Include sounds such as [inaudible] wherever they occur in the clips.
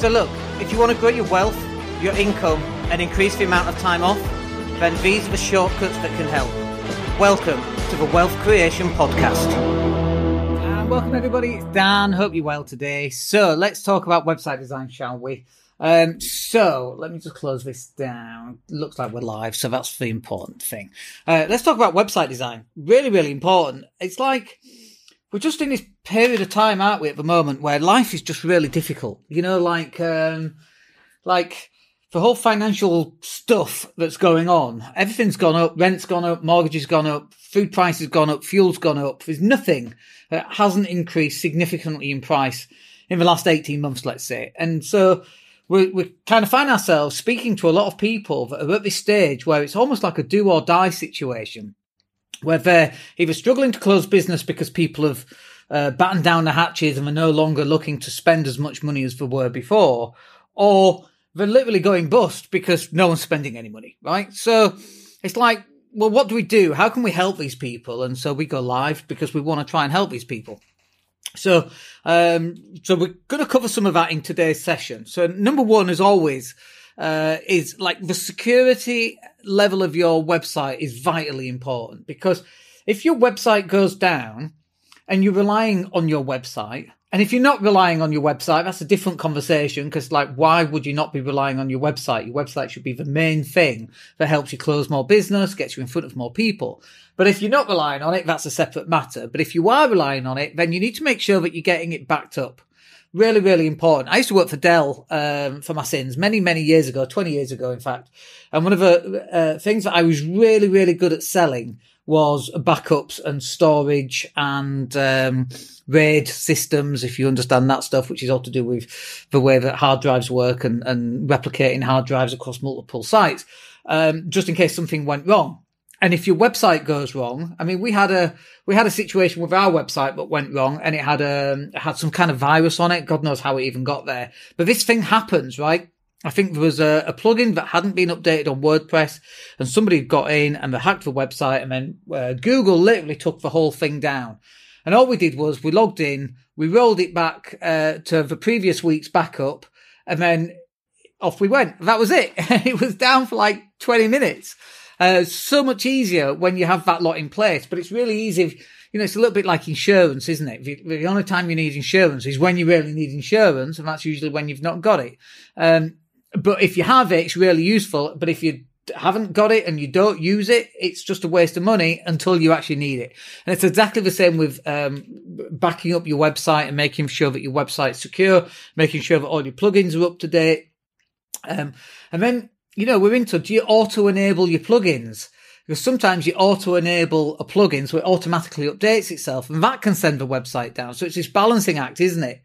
So look, if you want to grow your wealth, your income, and increase the amount of time off, then these are the shortcuts that can help. Welcome to the Wealth Creation Podcast. And welcome everybody, it's Dan. Hope you're well today. So let's talk about website design, shall we? Um, so let me just close this down. Looks like we're live, so that's the important thing. Uh, let's talk about website design. Really, really important. It's like we're just in this period of time, aren't we, at the moment, where life is just really difficult. You know, like, um, like the whole financial stuff that's going on. Everything's gone up. Rent's gone up. Mortgages gone up. Food prices gone up. Fuel's gone up. There's nothing that hasn't increased significantly in price in the last 18 months, let's say. And so we, we kind of find ourselves speaking to a lot of people that are at this stage where it's almost like a do or die situation where they're either struggling to close business because people have uh, battened down the hatches and are no longer looking to spend as much money as they were before, or they're literally going bust because no one's spending any money, right? So it's like, well, what do we do? How can we help these people? And so we go live because we want to try and help these people. So, um, so we're going to cover some of that in today's session. So number one, as always, uh, is like the security level of your website is vitally important because if your website goes down and you're relying on your website, and if you're not relying on your website, that's a different conversation because, like, why would you not be relying on your website? Your website should be the main thing that helps you close more business, gets you in front of more people. But if you're not relying on it, that's a separate matter. But if you are relying on it, then you need to make sure that you're getting it backed up really, really important. I used to work for Dell um, for my sins many, many years ago, 20 years ago, in fact. And one of the uh, things that I was really, really good at selling was backups and storage and um, RAID systems, if you understand that stuff, which is all to do with the way that hard drives work and, and replicating hard drives across multiple sites, um, just in case something went wrong. And if your website goes wrong, I mean, we had a we had a situation with our website that went wrong, and it had um had some kind of virus on it. God knows how it even got there. But this thing happens, right? I think there was a, a plugin that hadn't been updated on WordPress, and somebody got in and they hacked the website, and then uh, Google literally took the whole thing down. And all we did was we logged in, we rolled it back uh, to the previous week's backup, and then off we went. That was it. [laughs] it was down for like 20 minutes. Uh, so much easier when you have that lot in place, but it's really easy. If, you know, it's a little bit like insurance, isn't it? You, the only time you need insurance is when you really need insurance, and that's usually when you've not got it. Um, but if you have it, it's really useful. But if you haven't got it and you don't use it, it's just a waste of money until you actually need it. And it's exactly the same with um, backing up your website and making sure that your website's secure, making sure that all your plugins are up to date. Um, and then you know, we're into, do you auto enable your plugins? Because sometimes you auto enable a plugin so it automatically updates itself and that can send the website down. So it's this balancing act, isn't it?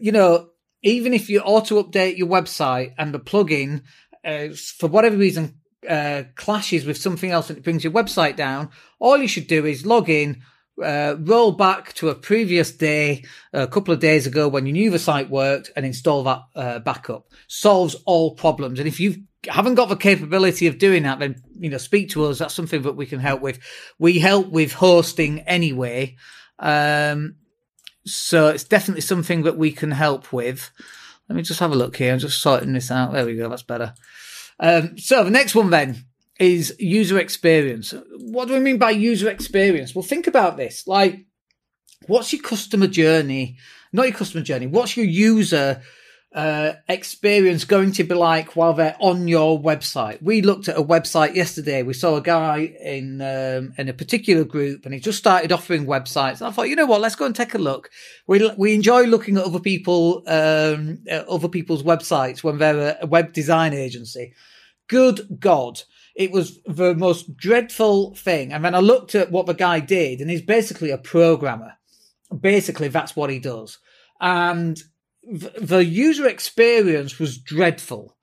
You know, even if you auto update your website and the plugin, uh, for whatever reason, uh, clashes with something else and it brings your website down, all you should do is log in, uh, roll back to a previous day, a couple of days ago when you knew the site worked and install that uh, backup. Solves all problems. And if you've haven't got the capability of doing that, then you know, speak to us. That's something that we can help with. We help with hosting anyway, um, so it's definitely something that we can help with. Let me just have a look here. I'm just sorting this out. There we go. That's better. Um, so the next one then is user experience. What do we mean by user experience? Well, think about this. Like, what's your customer journey? Not your customer journey. What's your user uh, experience going to be like while they're on your website? We looked at a website yesterday. We saw a guy in um, in a particular group, and he just started offering websites. And I thought, you know what? Let's go and take a look. We we enjoy looking at other people um, at other people's websites when they're a web design agency. Good God. It was the most dreadful thing. And then I looked at what the guy did, and he's basically a programmer. Basically, that's what he does. And the user experience was dreadful.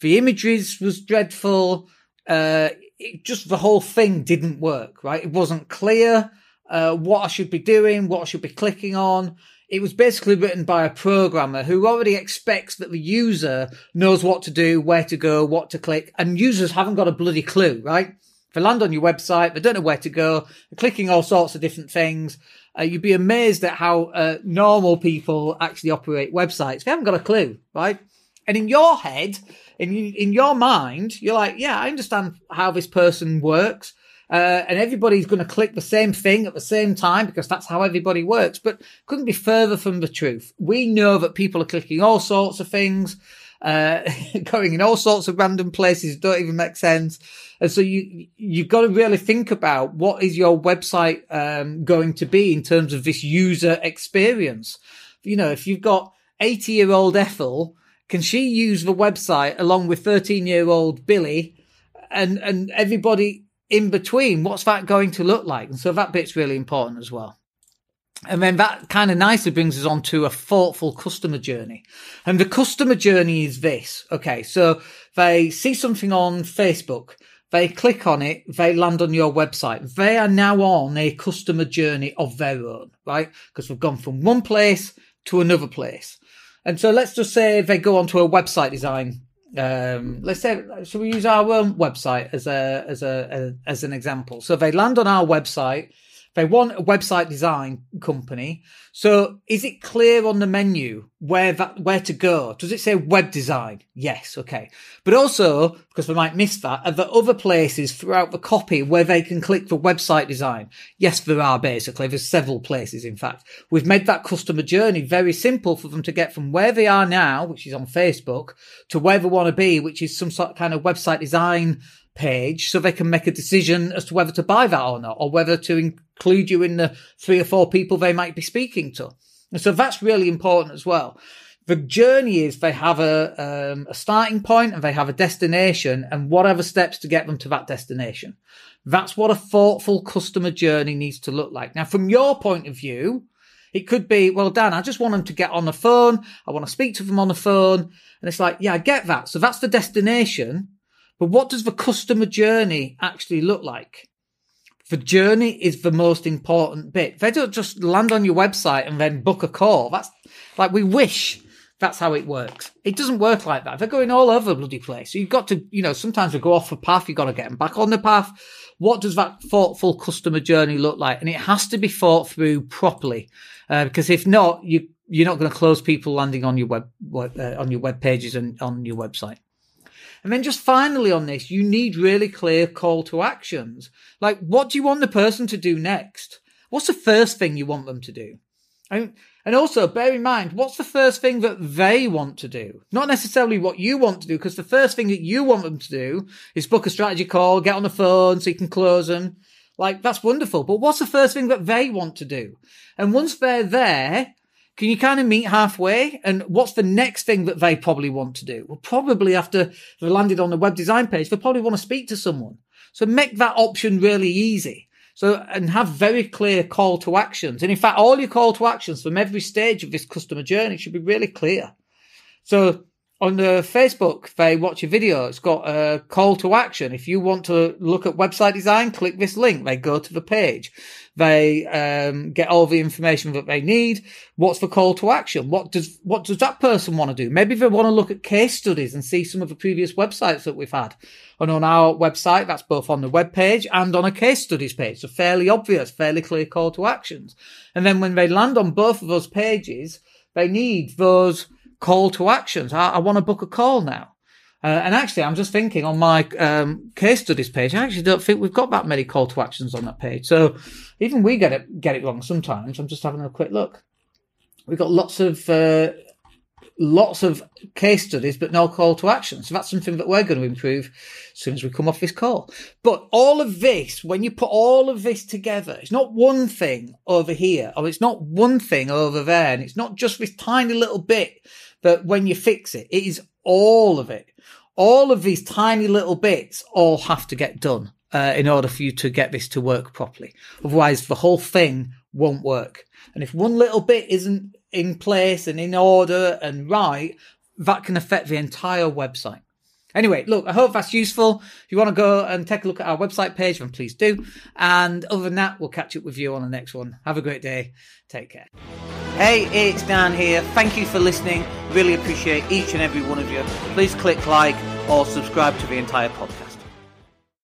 The images was dreadful. Uh, it, just the whole thing didn't work, right? It wasn't clear uh, what I should be doing, what I should be clicking on. It was basically written by a programmer who already expects that the user knows what to do, where to go, what to click, and users haven't got a bloody clue, right? They land on your website, they don't know where to go, clicking all sorts of different things. Uh, you'd be amazed at how uh, normal people actually operate websites. They haven't got a clue, right? And in your head, in in your mind, you're like, yeah, I understand how this person works. Uh, and everybody's going to click the same thing at the same time because that's how everybody works. But couldn't be further from the truth. We know that people are clicking all sorts of things, uh, [laughs] going in all sorts of random places don't even make sense. And so you, you've got to really think about what is your website, um, going to be in terms of this user experience. You know, if you've got 80 year old Ethel, can she use the website along with 13 year old Billy and, and everybody in between, what's that going to look like? And so that bit's really important as well. And then that kind of nicely brings us on to a thoughtful customer journey. And the customer journey is this. Okay. So they see something on Facebook. They click on it. They land on your website. They are now on a customer journey of their own, right? Because we've gone from one place to another place. And so let's just say they go onto a website design um, let's say, should we use our own website as a, as a, a, as an example? So they land on our website. They want a website design company. So is it clear on the menu where that, where to go? Does it say web design? Yes. Okay. But also, because we might miss that, are there other places throughout the copy where they can click for website design? Yes, there are basically. There's several places. In fact, we've made that customer journey very simple for them to get from where they are now, which is on Facebook to where they want to be, which is some sort of kind of website design page so they can make a decision as to whether to buy that or not, or whether to include you in the three or four people they might be speaking to. And so that's really important as well. The journey is they have a, um, a starting point and they have a destination and whatever steps to get them to that destination. That's what a thoughtful customer journey needs to look like. Now, from your point of view, it could be, well, Dan, I just want them to get on the phone. I want to speak to them on the phone. And it's like, yeah, I get that. So that's the destination. But what does the customer journey actually look like? The journey is the most important bit. They don't just land on your website and then book a call. That's like we wish that's how it works. It doesn't work like that. They're going all over the bloody place. So you've got to, you know, sometimes we go off a path. You've got to get them back on the path. What does that thoughtful customer journey look like? And it has to be thought through properly, uh, because if not, you you're not going to close people landing on your web, web uh, on your web pages and on your website. And then just finally on this, you need really clear call to actions. Like, what do you want the person to do next? What's the first thing you want them to do? And, and also bear in mind, what's the first thing that they want to do? Not necessarily what you want to do, because the first thing that you want them to do is book a strategy call, get on the phone so you can close them. Like, that's wonderful. But what's the first thing that they want to do? And once they're there, can you kind of meet halfway? And what's the next thing that they probably want to do? Well, probably after they've landed on the web design page, they probably want to speak to someone. So make that option really easy. So, and have very clear call to actions. And in fact, all your call to actions from every stage of this customer journey should be really clear. So on the Facebook, they watch a video. It's got a call to action. If you want to look at website design, click this link. They go to the page. They um, get all the information that they need. What's the call to action? What does what does that person want to do? Maybe they want to look at case studies and see some of the previous websites that we've had. And on our website, that's both on the web page and on a case studies page. So fairly obvious, fairly clear call to actions. And then when they land on both of those pages, they need those call to actions. I, I want to book a call now. Uh, and actually, I'm just thinking on my um, case studies page, I actually don't think we've got that many call to actions on that page. So even we get it get it wrong sometimes. I'm just having a quick look. We've got lots of uh, lots of case studies, but no call to action. So that's something that we're going to improve as soon as we come off this call. But all of this, when you put all of this together, it's not one thing over here, or it's not one thing over there, and it's not just this tiny little bit that when you fix it, it is all of it. All of these tiny little bits all have to get done uh, in order for you to get this to work properly. Otherwise, the whole thing won't work. And if one little bit isn't in place and in order and right, that can affect the entire website. Anyway, look, I hope that's useful. If you want to go and take a look at our website page, then please do. And other than that, we'll catch up with you on the next one. Have a great day. Take care. Hey, it's Dan here. Thank you for listening. Really appreciate each and every one of you. Please click like or subscribe to the entire podcast.